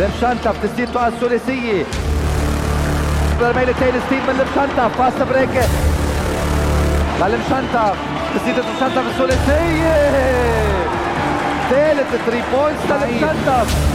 لمشنتف تسديدته الثلاثية. برميل تايل ستيف من لمشنتف فاست بريك. للمشنتف تسديدة لمشنتف الثلاثية. ثالث 3 بوينتس للمشنتف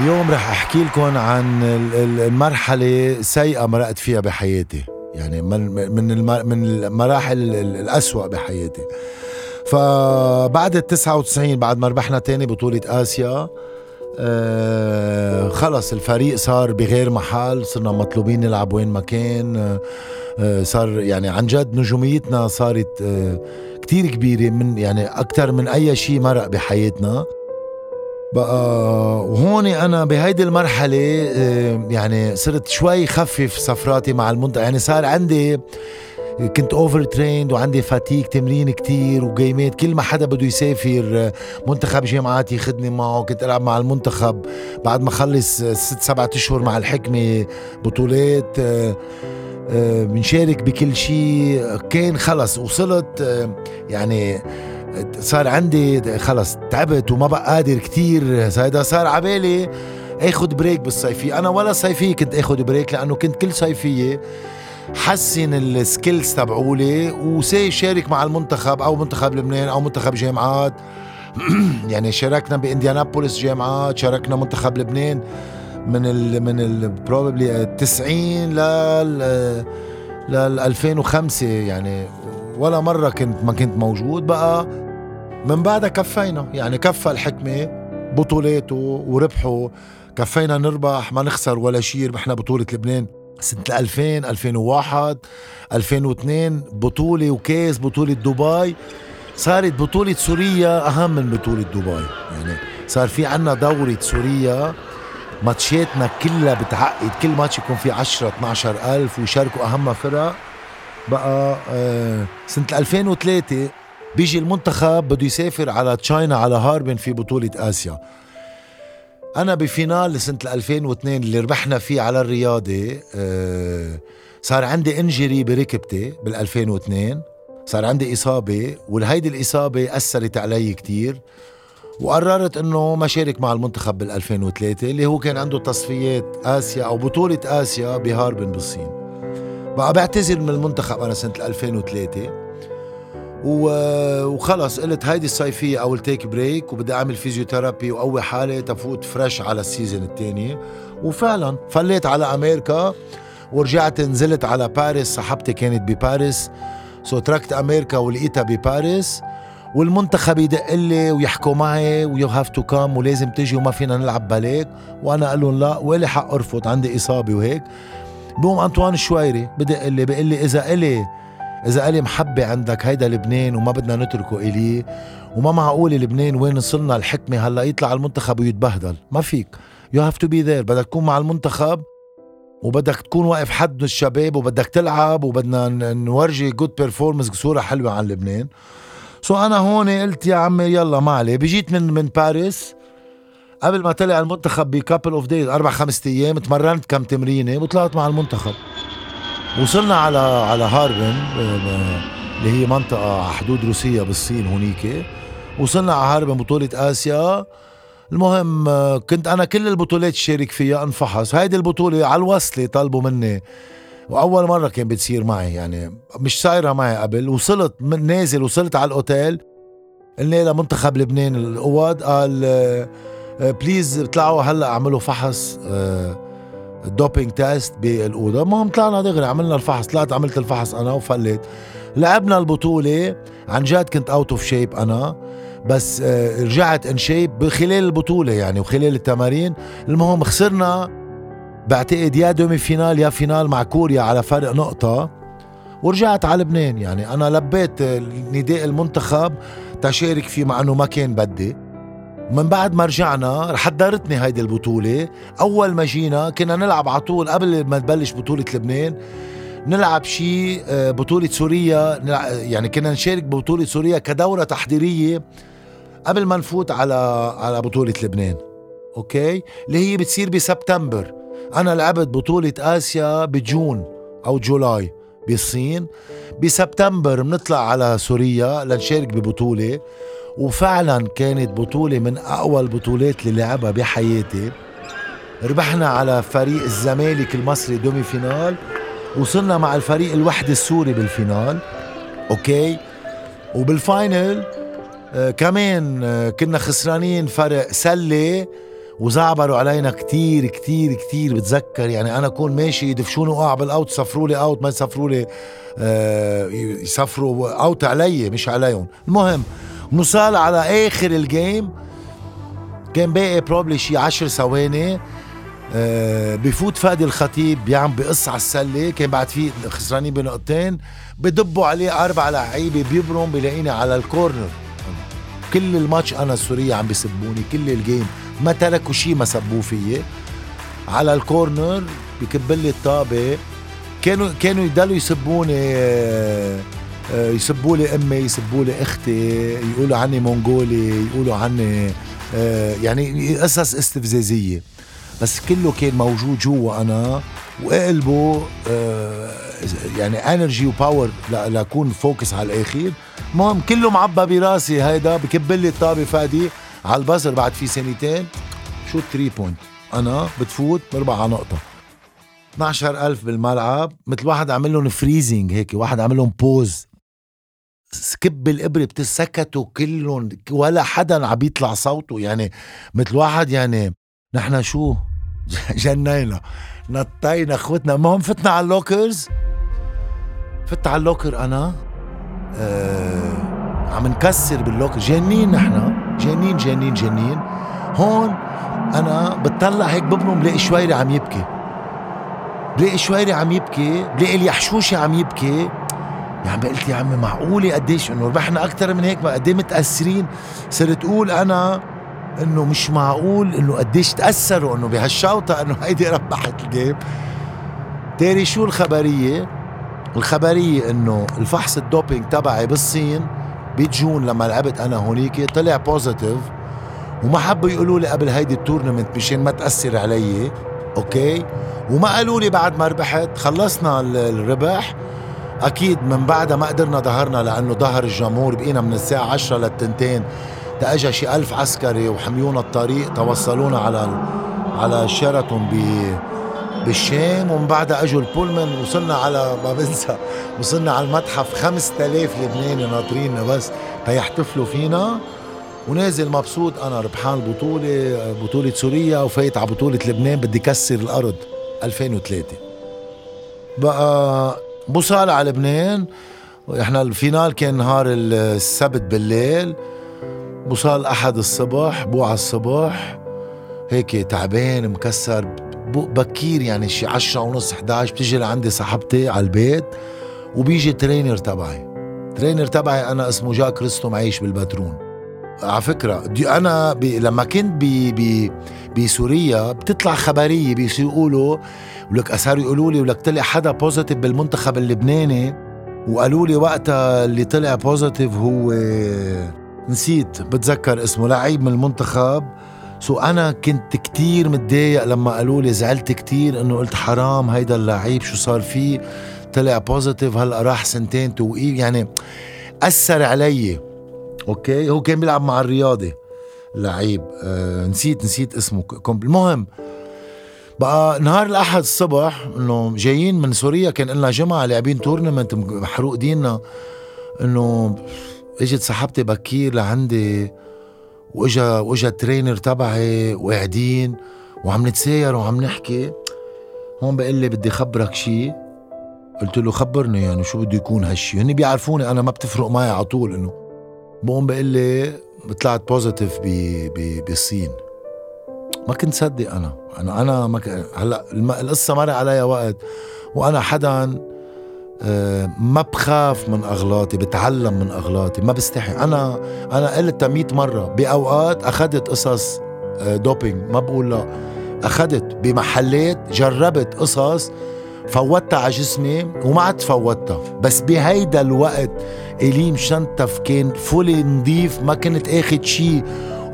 اليوم رح أحكي لكم عن المرحلة السيئة مرقت فيها بحياتي. يعني من من المراحل الأسوأ بحياتي. فبعد ال 99 بعد ما ربحنا تاني بطولة آسيا آه خلص الفريق صار بغير محل صرنا مطلوبين نلعب وين ما كان آه صار يعني عن جد نجوميتنا صارت آه كتير كبيرة من يعني أكثر من أي شيء مرق بحياتنا. بقى وهون أنا بهيدي المرحلة آه، يعني صرت شوي خفف سفراتي مع المنطقة يعني صار عندي كنت over trained وعندي fatigue تمرين كتير وجيمات. كل ما حدا بده يسافر آه، منتخب جامعات ياخذني معه. كنت ألعب مع المنتخب بعد ما خلص ست سبعة أشهر مع الحكمة بطولات. بنشارك بكل شيء. كان خلص وصلت يعني صار عندي خلص تعبت وما بقى قادر كتير. هيدا صار عبالي اخد break بالصيفية. أنا ولا صيفية كنت اخد break لأنه كنت كل صيفية حسن ال skills تبعولي وسي شارك مع المنتخب أو منتخب لبنان أو منتخب جامعات. يعني شاركنا بإنديانابوليس جامعات شاركنا منتخب لبنان من ال من ال probably 90 لل لل 2005 يعني ولا مرة كنت ما كنت موجود بقى. من بعدها كفينا يعني كفى الحكمة بطولاته وربحه. كفينا نربح ما نخسر ولا شيء ربحنا بطولة لبنان. سنة 2000 2001 2002 بطولة وكاس بطولة دبي. صارت بطولة سوريا أهم من بطولة دبي. يعني صار في عنا دورة سوريا ماتشاتنا كلها بتعقد. كل ماتش يكون في 10 12 ألف ويشاركوا أهم فرق. بقى آه سنة 2003 بيجي المنتخب بده يسافر على تشاينا على هاربن في بطولة آسيا. أنا ب final سنة 2002 اللي ربحنا فيه على الرياضة آه صار عندي injury بركبتي بال 2002 صار عندي إصابة وهيدي الإصابة أثرت علي كتير وقررت إنه ما شارك مع المنتخب بال 2003 اللي هو كان عنده تصفيات آسيا أو بطولة آسيا بهاربن بالصين. بقى بعتذر من المنتخب أنا سنة 2003 وخلص قلت هيدي الصيفية I'll take break وبدي أعمل physiotherapy وقوي حالي تفوت fresh على ال season الثاني وفعلا فليت على أمريكا ورجعت نزلت على باريس صاحبتي كانت بباريس. so تركت أمريكا ولقيتها بباريس. والمنتخب يدق لي ويحكوا معي و you have to come ولازم تجي وما فينا نلعب بلاك وأنا أقول لهم لا وإلي حق أرفض عندي إصابة وهيك. بقوم أنطوان الشويري بدق لي بقول لي إذا إلي إذا قالي محبة عندك هيدا لبنان وما بدنا نتركه إلي وما معقول لبنان وين وصلنا الحكمة؟ هلأ يطلع المنتخب ويتبهدل. ما فيك. you have to be there بدك تكون مع المنتخب وبدك تكون واقف حد الشباب وبدك تلعب وبدنا نورجي good performance صورة حلوة عن لبنان. so أنا هون قلت يا عمي يلا ما عليه. بجيت من من باريس. قبل ما طلع المنتخب ب couple of days أربع خمسة أيام تمرنت كم تمرينة وطلعت مع المنتخب. وصلنا على على هاربن اللي هي منطقة على حدود روسيا بالصين هونيك. وصلنا على هاربن بطولة آسيا. المهم كنت أنا كل البطولات شارك فيها انفحص. هيدي البطولة على الوصلة طلبوا مني. وأول مرة كان بتصير معي يعني مش صايرة معي قبل. وصلت نازل وصلت على الأوتيل. قلنا لمنتخب لبنان القواد قال please اطلعوا هلأ اعملوا فحص أه ال doping test بالأوضة. المهم طلعنا دغري عملنا الفحص. طلعت عملت الفحص أنا وفليت. لعبنا البطولة. عن جد كنت out of shape أنا. بس آه، رجعت in shape خلال البطولة يعني وخلال التمارين. المهم خسرنا. بعتقد يا demi-finale يا finale مع كوريا على فرق نقطة. ورجعت على لبنان يعني. أنا لبيت نداء المنتخب. تشارك فيه مع إنه ما كان بدي. من بعد ما رجعنا حضرتني هيدي البطولة. أول ما جينا كنا نلعب على طول قبل ما تبلش بطولة لبنان نلعب شيء آه، بطولة سوريا. يعني كنا نشارك ببطولة سوريا كدورة تحضيرية قبل ما نفوت على على بطولة لبنان. okay؟ اللي هي بتصير بسبتمبر. أنا لعبت بطولة آسيا ب June أو July بالصين. بسبتمبر بنطلع على سوريا لنشارك ببطولة. وفعلا كانت بطولة من أقوى البطولات اللي لعبها بحياتي. ربحنا على فريق الزمالك المصري demi-finale وصلنا مع الفريق الوحدة السوري بال finale. okay؟ وبال final آه كمان آه كنا خسرانين فرق سلة وزعبروا علينا كتير كتير كتير. بتذكر يعني أنا أكون ماشي يدفشوني وقع بال out صفروا لي out ما يصفروا لي آه يصفروا out علي مش عليهم. المهم نوصل على آخر ال game. كان باقي probably شي عشر ثواني. آه بفوت فادي الخطيب بيعم بقص على السلة. كان بعد في خسرانين بنقطتين بدبوا عليه أربع لعيبة بيبرم بلاقيني على ال corner كل الماتش أنا السورية عم بيسبوني كل ال game. ما تركوا شيء ما سبوه فيي. على ال corner بكبلي الطابة. كانوا كانوا يضلوا يسبوني آه، يسبوا لي أمي يسبوا لي أختي يقولوا عني مونغولي يقولوا عني آه، يعني قصص استفزازية. بس كله كان موجود جوا أنا وقلبه يعني energy و power لأكون focus على الاخير المهم كله معبى براسي هيدا بكبل لي الطابة فادي على ال buzzer بعد في ثانيتين. شو 3 point أنا بتفوت بربع على نقطة. 12000 بالملعب مثل واحد عمل لهم freezing هيك واحد عمل لهم pause تكب الابره بتسكتوا كلهم ولا حدا عم يطلع صوته. يعني مثل واحد يعني نحن شو؟ جنينا نطينا اخوتنا. المهم فتنا على ال lockers؟ فت على ال locker أنا. آه عم نكسر بال locker. جنين نحن. جنين جنين جنين. هون أنا بتطلع هيك ببرم بلاقي شويري عم يبكي. بلاقي شويري عم يبكي. بلاقي اليحشوشي عم يبكي. يعني قلت يا عمي معقولة قديش انه ربحنا أكثر من هيك؟ قد متأثرين؟ صرت أقول أنا إنه مش معقول إنه قديش تأثروا إنه بهالشوطة إنه هيدي ربحت ال game تاري شو الخبرية؟ الخبرية إنه الفحص ال doping تبعي بالصين ب June لما لعبت أنا هونيك طلع positive وما حبوا يقولوا لي قبل هيدي ال tournament مشان ما تأثر علي okay؟ وما قالوا لي بعد ما ربحت خلصنا الربح أكيد من بعدها ما قدرنا ظهرنا لأنه ظهر الجمهور بقينا من الساعة 10 للتنتين تاجى شي ألف عسكري وحميونا الطريق توصلونا على على شيراتون ب بالشام ومن بعدها أجوا البولمان وصلنا على ما بنسى وصلنا على المتحف 5000 لبناني ناطريننا بس تيحتفلوا فينا. ونازل مبسوط أنا ربحان البطولة بطولة سوريا وفايت على بطولة لبنان بدي كسر الأرض 2003 بقى بوصل على لبنان. إحنا ال finale كان نهار السبت بالليل. بوصل أحد الصبح بوعى الصبح هيك تعبان مكسر. بكير يعني شي عشرة ونص 11 بتيجي لعندي صاحبتي على البيت. وبيجي trainer تبعي. trainer تبعي أنا اسمه جاك رستم عايش بالباترون. على فكرة دي أنا بي لما كنت بي بي بسوريا بتطلع خبرية بيقولوا ولك صاروا يقولوا لي ولك طلع حدا positive بالمنتخب اللبناني وقالوا لي وقتها اللي طلع positive هو نسيت بتذكر اسمه لعيب من المنتخب. so أنا كنت كتير متضايق لما قالوا لي زعلت كتير إنه قلت حرام هيدا اللعيب شو صار فيه طلع positive هلأ راح سنتين توقيف. يعني أثر علي. okay؟ هو كان بيلعب مع الرياضي. لعيب. آه نسيت نسيت اسمه. المهم بقى نهار الأحد الصبح إنه جايين من سوريا كان لنا جمعة لاعبين tournament محروق ديننا. إنه إجت صاحبتي بكير لعندي واجا وإجا ال trainer تبعي وقاعدين وعم نتساير وعم نحكي. هون بقول لي بدي خبرك شيء قلت له خبرني يعني شو بده يكون هالشيء هني بيعرفوني أنا ما بتفرق معي على طول إنه بقوم بقول لي طلعت positive بالصين. ما كنت صدق أنا. أنا أنا ما ك... هلأ القصة مر عليها وقت. وأنا حدا آه، ما بخاف من أغلاطي بتعلم من أغلاطي ما بستحي. أنا أنا قلتها 100 مرة بأوقات اخذت قصص doping آه، ما بقول لا. اخذت بمحلات جربت قصص فوتها على جسمي وما عاد فوتها. بس بهيدا الوقت إلي مشنتف كان fully نظيف ما كنت آخد شي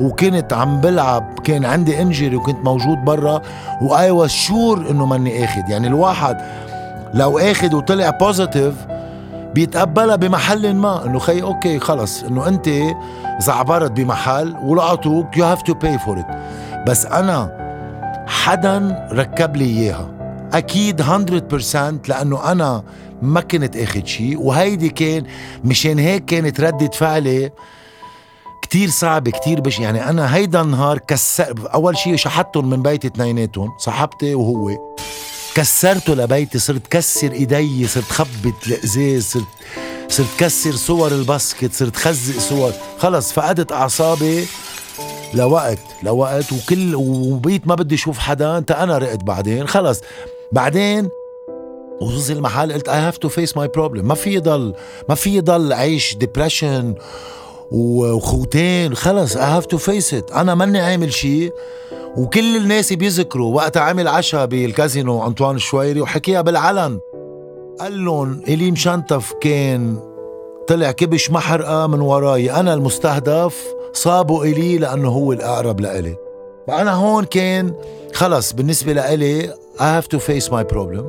وكنت عم بلعب كان عندي injury وكنت موجود برا. و I was sure إنه ماني آخد. يعني الواحد لو آخد وطلع positive بيتقبلها بمحل ما. إنه خي okay خلص. إنه أنت زعبرت بمحل ولقطوك you have to pay for it بس أنا حدا ركب لي إياها. أكيد 100% لأنه أنا ما كنت آخد شيء وهيدي كان مشان هيك كانت ردة فعلي كتير صعبة كتير بش يعني أنا هيدا النهار كسر أول شيء شحتهم من بيتي اثنيناتهم صاحبتي وهو كسرته لبيتي صرت كسر إيدي صرت خبط الأزاز صرت صرت كسر صور الباسكت صرت خزق صور. خلص فقدت أعصابي لوقت لوقت وكل وبيت ما بدي أشوف حدا أنت أنا رقت بعدين خلص. بعدين وصل المحل قلت I have to face my problem ما في ضل ما في ضل عيش depression وخوتين. خلص I have to face it أنا ماني عامل شيء وكل الناس بيذكروا وقتها عمل عشاء بالكازينو أنطوان الشويري وحكيها بالعلن. قال لهم إلي مشنتف كان طلع كبش محرقة من وراي. أنا المستهدف صابوا إلي لأنه هو الأقرب لإلي. فأنا هون كان خلص بالنسبة لإلي I have to face my problem.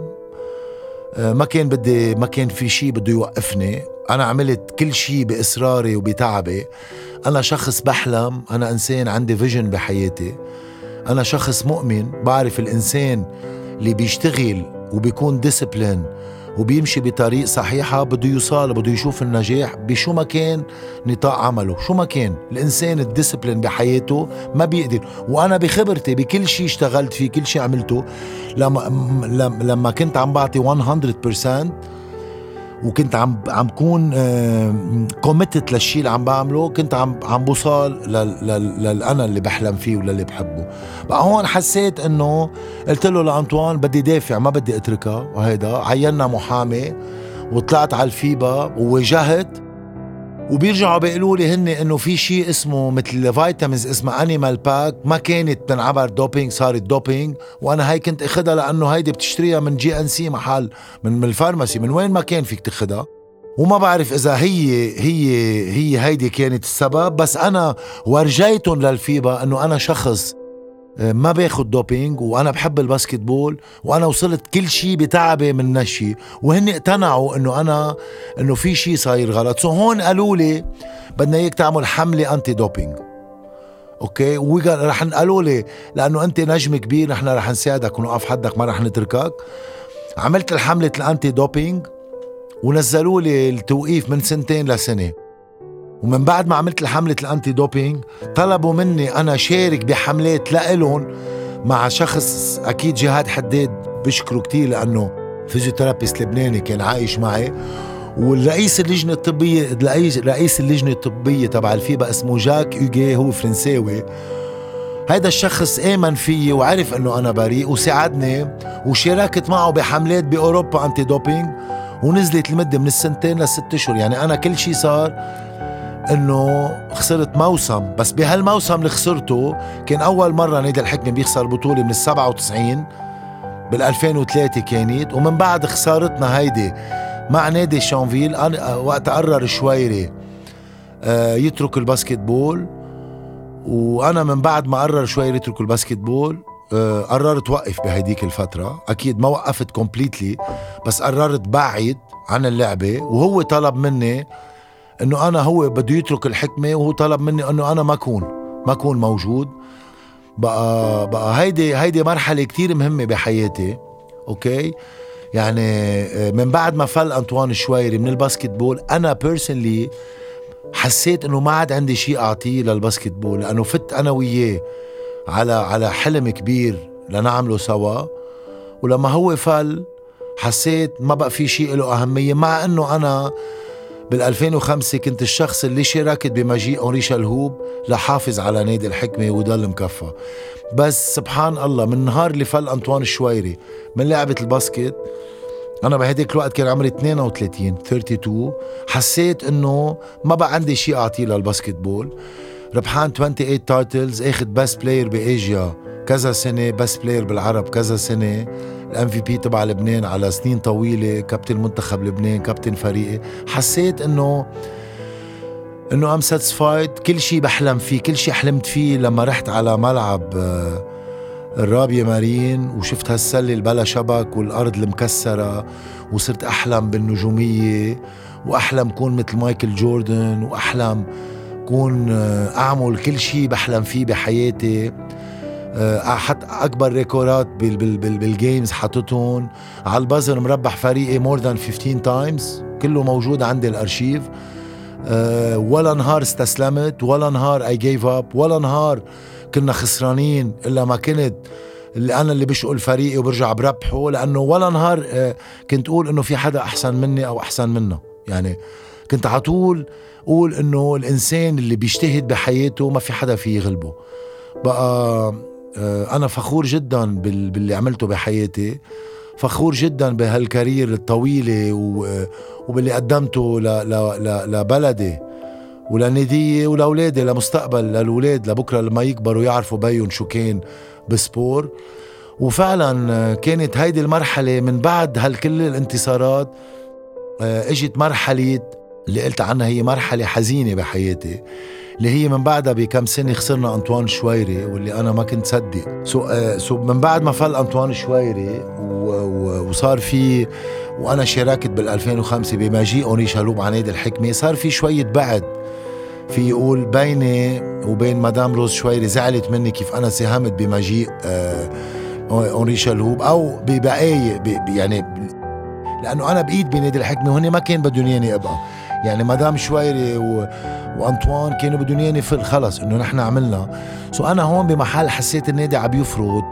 آه، ما كان بدي ما كان في شيء بده يوقفني. أنا عملت كل شيء بإصراري وبتعبي. أنا شخص بحلم. أنا إنسان عندي vision بحياتي. أنا شخص مؤمن. بعرف الإنسان اللي بيشتغل وبيكون discipline وبيمشي بطريق صحيحة بده يوصل بده يشوف النجاح بشو ما كان نطاق عمله. شو ما كان. الإنسان ال discipline بحياته ما بيقدر. وأنا بخبرتي بكل شيء اشتغلت فيه كل شيء عملته لما, لما كنت عم بعطي 100% وكنت عم عم كون committed للشيء اللي عم بعمله. كنت عم عم بوصل للأنا اللي بحلم فيه وللي بحبه. بقى هون حسيت إنه قلت له لأنطوان بدي دافع ما بدي أتركها. وهيدا عينا محامي وطلعت على الفيبا وواجهت وبيرجعوا بيقولوا لي هن إنه في شيء اسمه مثل vitamins اسمها Animal Pak ما كانت تنعبر doping صارت doping وأنا هي كنت أخدها لأنه هيدي بتشتريها من GNC محل من ال pharmacy من وين ما كان فيك تأخدها. وما بعرف إذا هي هي هي هيدي كانت السبب. بس أنا ورجيتهم للفيبا إنه أنا شخص ما باخد doping وأنا بحب ال basketball وأنا وصلت كل شيء بتعبي من نشي وهن اقتنعوا إنه أنا إنه في شيء صاير غلط. so هون قالوا لي بدنا إياك تعمل حملة anti-doping okay رح قالوا لي لأنه أنت نجم كبير نحن رح نساعدك ونقف حدك ما رح نتركك. عملت الحملة ال anti-doping ونزلوا لي التوقيف من سنتين لسنة. ومن بعد ما عملت الحملة ال anti-doping طلبوا مني أنا شارك بحملات لإلهم مع شخص أكيد جهاد حداد بشكره كتير لأنه physiotherapist لبناني كان عايش معي. والرئيس اللجنة الطبية رئيس اللجنة الطبية تبع الفيبا اسمه جاك يوجي هو فرنساوي. هيدا الشخص آمن فيي وعرف إنه أنا بريء وساعدني وشاركت معه بحملات بأوروبا anti-doping ونزلت المدة من السنتين لست أشهر. يعني أنا كل شيء صار إنه خسرت موسم. بس بهالموسم اللي خسرته كان أول مرة نادي الحكمة بيخسر بطولة من ال 97 بال 2003 كانت. ومن بعد خسارتنا هيدي مع نادي شانفيل وقت قرر الشويري آه، يترك ال basketball وأنا من بعد ما قرر شويري يترك ال basketball آه، قررت وقف بهديك الفترة. أكيد ما وقفت completely بس قررت بعد عن اللعبة. وهو طلب مني إنه أنا هو بده يترك الحكمة وهو طلب مني إنه أنا ما أكون ما أكون موجود. بقى بقى هيدي هيدي مرحلة كتير مهمة بحياتي okay؟ يعني آه، من بعد ما فل أنطوان الشويري من ال basketball أنا personally حسيت إنه ما عاد عندي شيء أعطيه لل basketball لأنه فت أنا وياه على على حلم كبير لنعمله سوا. ولما هو فل حسيت ما بقى في شيء له أهمية مع إنه أنا بال 2005 كنت الشخص اللي شاركت بمجيء أونري شلهوب لحافظ على نادي الحكمة وضل مكفى. بس سبحان الله من نهار اللي فل أنطوان الشويري من لعبة ال basket أنا بهديك الوقت كان عمري 32 32 حسيت إنه ما بقى عندي شيء أعطيه لل basketball. ربحان 28 titles أخذ best player بآسيا كذا سنة best player بالعرب كذا سنة. ال MVP تبع لبنان على سنين طويلة كابتن منتخب لبنان كابتن فريقي. حسيت إنه إنه I'm satisfied كل شيء بحلم فيه كل شيء حلمت فيه لما رحت على ملعب آه، الرابية مارين وشفت هالسلة اللي بلا شبك والأرض المكسرة وصرت أحلم بالنجومية وأحلم كون مثل مايكل جوردن وأحلم كون آه، أعمل كل شيء بحلم فيه بحياتي. حط أكبر records بال games حاططهم على ال buzzer مربح فريقي more than 15 times كله موجود عندي الأرشيف. أه ولا نهار استسلمت ولا نهار I give up ولا نهار كنا خسرانين إلا ما كنت. اللي أنا اللي بشيل فريقي وبرجع بربحه لأنه ولا نهار كنت أقول إنه في حدا أحسن مني أو أحسن منه. يعني كنت على طول قول إنه الإنسان اللي بيجتهد بحياته ما في حدا فيه يغلبه. بقى آه، أنا فخور جدا باللي عملته بحياتي. فخور جدا بهالكارير الطويلة وباللي قدمته لبلدي ولنادية ولأولادي لمستقبل للولاد لبكرة لما يكبروا يعرفوا بيهم شو كان بسبور. وفعلا كانت هيدي المرحلة من بعد هالكل الانتصارات آه، إجت مرحلة اللي قلت عنها هي مرحلة حزينة بحياتي. اللي هي من بعدها بكم سنة خسرنا أنطوان شويري واللي أنا ما كنت صدق. so, آه so من بعد ما فل أنطوان شويري وصار في وأنا شاركت بال 2005 بمجيء أونري شلهوب على نادي الحكمة صار في شوية بعد. في يقول بيني وبين مدام روز شويري زعلت مني كيف أنا ساهمت بمجيء آه أونري شلهوب أو ببقايا يعني لأنه أنا بإيد بنادي الحكمة وهن ما كان بدهم ياني أبقى. يعني مدام شويري و... وأنطوان كانوا بدهم ياني فل خلص إنه نحن عملنا. so أنا هون بمحل حسيت النادي عم يفرض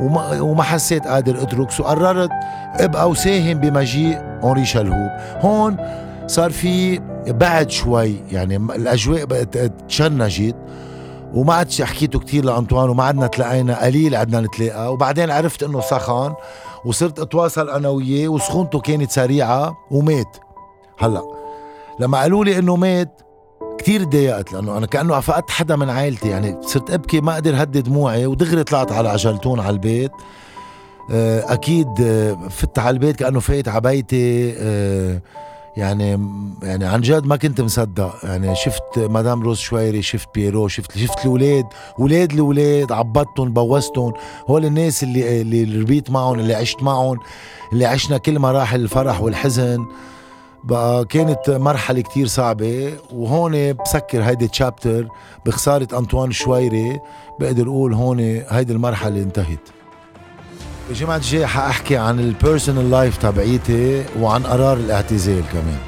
وما, وما حسيت قادر أترك. so قررت ابقى وساهم بمجيء هنري شلهوب. هون صار في بعد شوي يعني الأجواء بقت تشنجت وما عدت حكيته كتير لأنطوان وما عدنا تلاقينا قليل عدنا نتلاقى. وبعدين عرفت إنه سخن وصرت أتواصل أنا وياه وسخونته كانت سريعة ومات. هلأ. لما قالوا لي إنه مات كتير تضايقت لأنه أنا كأنه فقدت حدا من عائلتي يعني صرت أبكي ما أقدر هدي دموعي ودغري طلعت على عجلتون على البيت. آه، أكيد آه، فت على البيت كأنه فايت على بيتي. آه، يعني يعني عن جد ما كنت مصدق. يعني شفت مدام روز شويري شفت بيرو شفت شفت الأولاد أولاد الأولاد عبطتهم بوستهم. هول الناس اللي اللي ربيت معهم اللي عشت معهم اللي عشنا كل مراحل الفرح والحزن. بقى كانت مرحلة كتير صعبة وهون بسكر هيدي chapter بخسارة أنطوان شويري بقدر أقول هون هيدي المرحلة انتهت. الجمعة الجاي حأحكي عن ال personal life تبعيتي وعن قرار الاعتزال كمان.